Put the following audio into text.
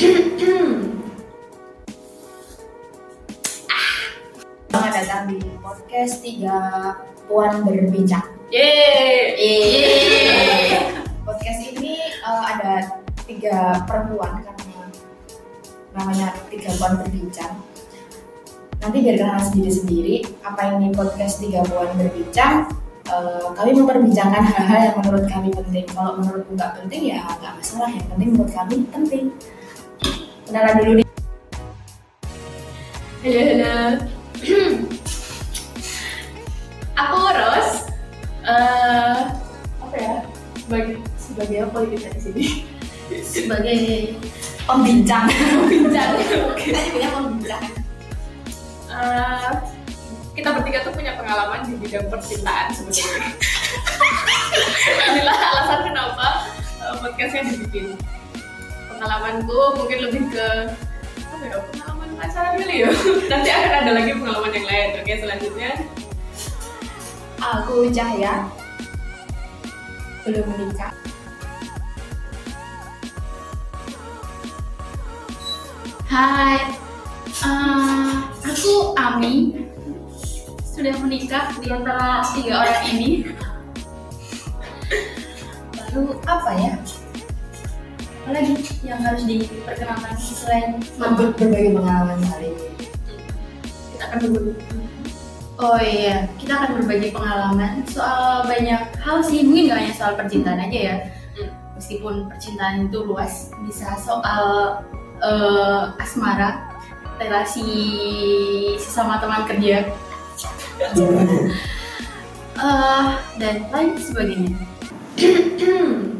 Selamat datang di podcast tiga puan berbincang. Yeay. Podcast ini eh, ada tiga perempuan karena namanya tiga puan berbincang. Nanti biar kenalan sendiri-sendiri apa ini podcast tiga puan berbincang. eh, kami memperbincangkan hal-hal yang menurut kami penting. Kalau menurutku nggak penting ya nggak masalah. Yang penting menurut kami penting. Kenalan dulu nih. Halo, halo. Aku Ros. Eh, apa ya? Sebagai sebagai apa kita di sini? sebagai pembincang. Bincang. Oke. Kita punya pembincang. Eh, kita bertiga tuh punya pengalaman di bidang percintaan sebetulnya. Inilah alasan kenapa eh, podcastnya dibikin. Pengalamanku mungkin lebih ke apa ya? Pengalaman pacaran kali ya. Nanti akan ada lagi pengalaman yang lain. Oke, selanjutnya Aku Cahya belum menikah. Hai, eh, aku Ami sudah menikah di antara tiga orang ini. Lalu apa ya? Apa lagi yang harus diperkenalkan selain nama? Ber- berbagi pengalaman kali ini. kita akan berbagi. Oh iya, kita akan berbagi pengalaman soal banyak hal sih, mungkin gak hanya soal percintaan aja ya. Hmm. Meskipun percintaan itu luas, bisa soal eh, asmara, relasi sesama teman kerja, eh, dan lain sebagainya.